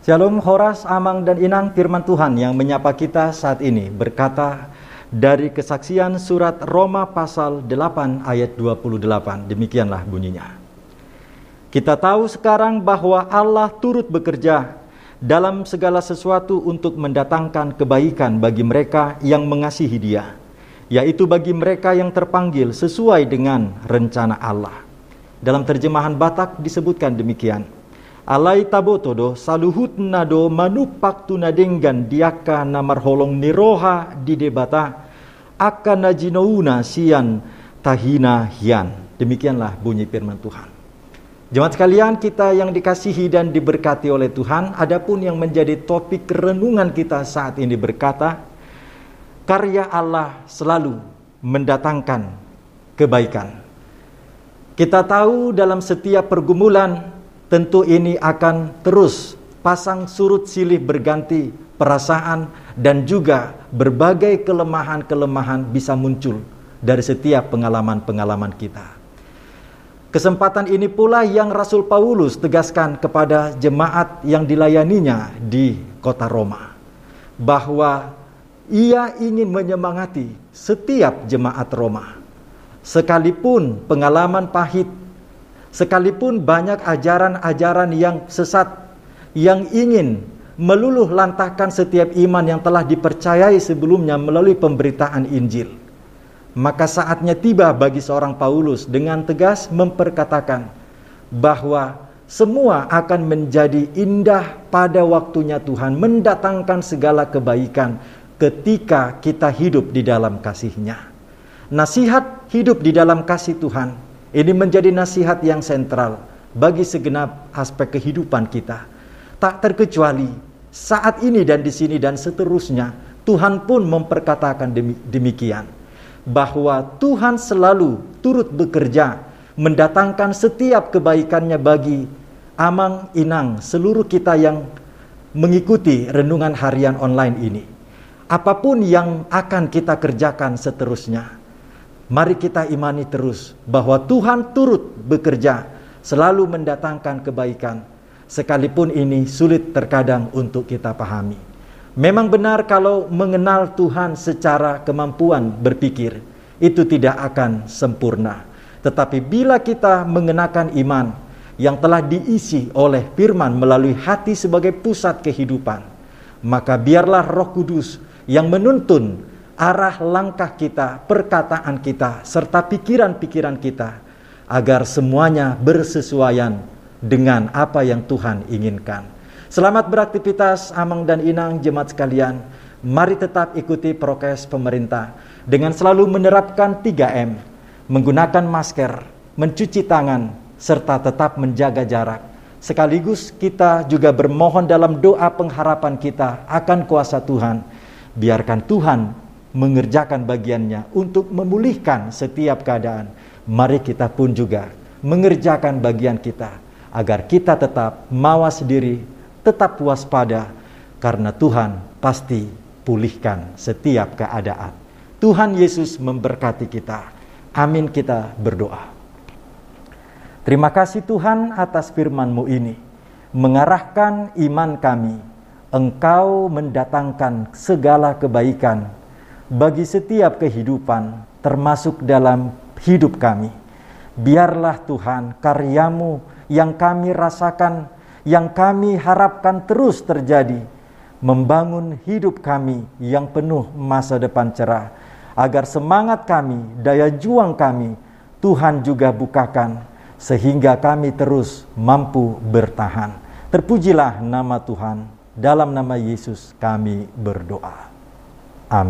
Shalom Horas, Amang dan Inang firman Tuhan yang menyapa kita saat ini berkata dari kesaksian surat Roma pasal 8 ayat 28. Demikianlah bunyinya. Kita tahu sekarang bahwa Allah turut bekerja dalam segala sesuatu untuk mendatangkan kebaikan bagi mereka yang mengasihi Dia, yaitu bagi mereka yang terpanggil sesuai dengan rencana Allah. Dalam terjemahan Batak disebutkan demikian alai tabotodo saluhut nado manupak tunadenggan diaka namarholong niroha di debata akan najinouna sian tahina hian. Demikianlah bunyi firman Tuhan. Jemaat sekalian kita yang dikasihi dan diberkati oleh Tuhan, adapun yang menjadi topik renungan kita saat ini berkata, karya Allah selalu mendatangkan kebaikan. Kita tahu dalam setiap pergumulan tentu ini akan terus pasang surut silih berganti perasaan dan juga berbagai kelemahan-kelemahan bisa muncul dari setiap pengalaman-pengalaman kita. Kesempatan ini pula yang Rasul Paulus tegaskan kepada jemaat yang dilayaninya di kota Roma bahwa ia ingin menyemangati setiap jemaat Roma sekalipun pengalaman pahit Sekalipun banyak ajaran-ajaran yang sesat yang ingin meluluh lantahkan setiap iman yang telah dipercayai sebelumnya melalui pemberitaan Injil. Maka saatnya tiba bagi seorang Paulus dengan tegas memperkatakan bahwa semua akan menjadi indah pada waktunya Tuhan mendatangkan segala kebaikan ketika kita hidup di dalam kasihnya. Nasihat hidup di dalam kasih Tuhan ini menjadi nasihat yang sentral bagi segenap aspek kehidupan kita. Tak terkecuali saat ini dan di sini dan seterusnya, Tuhan pun memperkatakan demikian. Bahwa Tuhan selalu turut bekerja mendatangkan setiap kebaikannya bagi amang inang seluruh kita yang mengikuti renungan harian online ini. Apa pun yang akan kita kerjakan seterusnya, Mari kita imani terus bahwa Tuhan turut bekerja selalu mendatangkan kebaikan sekalipun ini sulit terkadang untuk kita pahami. Memang benar kalau mengenal Tuhan secara kemampuan berpikir itu tidak akan sempurna. Tetapi bila kita mengenakan iman yang telah diisi oleh firman melalui hati sebagai pusat kehidupan, maka biarlah Roh Kudus yang menuntun arah langkah kita, perkataan kita, serta pikiran-pikiran kita, agar semuanya bersesuaian dengan apa yang Tuhan inginkan. Selamat beraktivitas, Amang dan Inang, jemaat sekalian. Mari tetap ikuti prokes pemerintah dengan selalu menerapkan 3M, menggunakan masker, mencuci tangan, serta tetap menjaga jarak. Sekaligus kita juga bermohon dalam doa pengharapan kita akan kuasa Tuhan. Biarkan Tuhan mengerjakan bagiannya untuk memulihkan setiap keadaan, mari kita pun juga mengerjakan bagian kita agar kita tetap mawas diri, tetap waspada karena Tuhan pasti pulihkan setiap keadaan. Tuhan Yesus memberkati kita. Amin kita berdoa. Terima kasih Tuhan atas firman-Mu ini. Mengarahkan iman kami. Engkau mendatangkan segala kebaikan bagi setiap kehidupan, termasuk dalam hidup kami. Biarlah Tuhan karyamu yang kami rasakan, yang kami harapkan terus terjadi, membangun hidup kami yang penuh masa depan cerah, agar semangat kami, daya juang kami, Tuhan juga bukakan, sehingga kami terus mampu bertahan. Terpujilah nama Tuhan, dalam nama Yesus kami berdoa. Amin.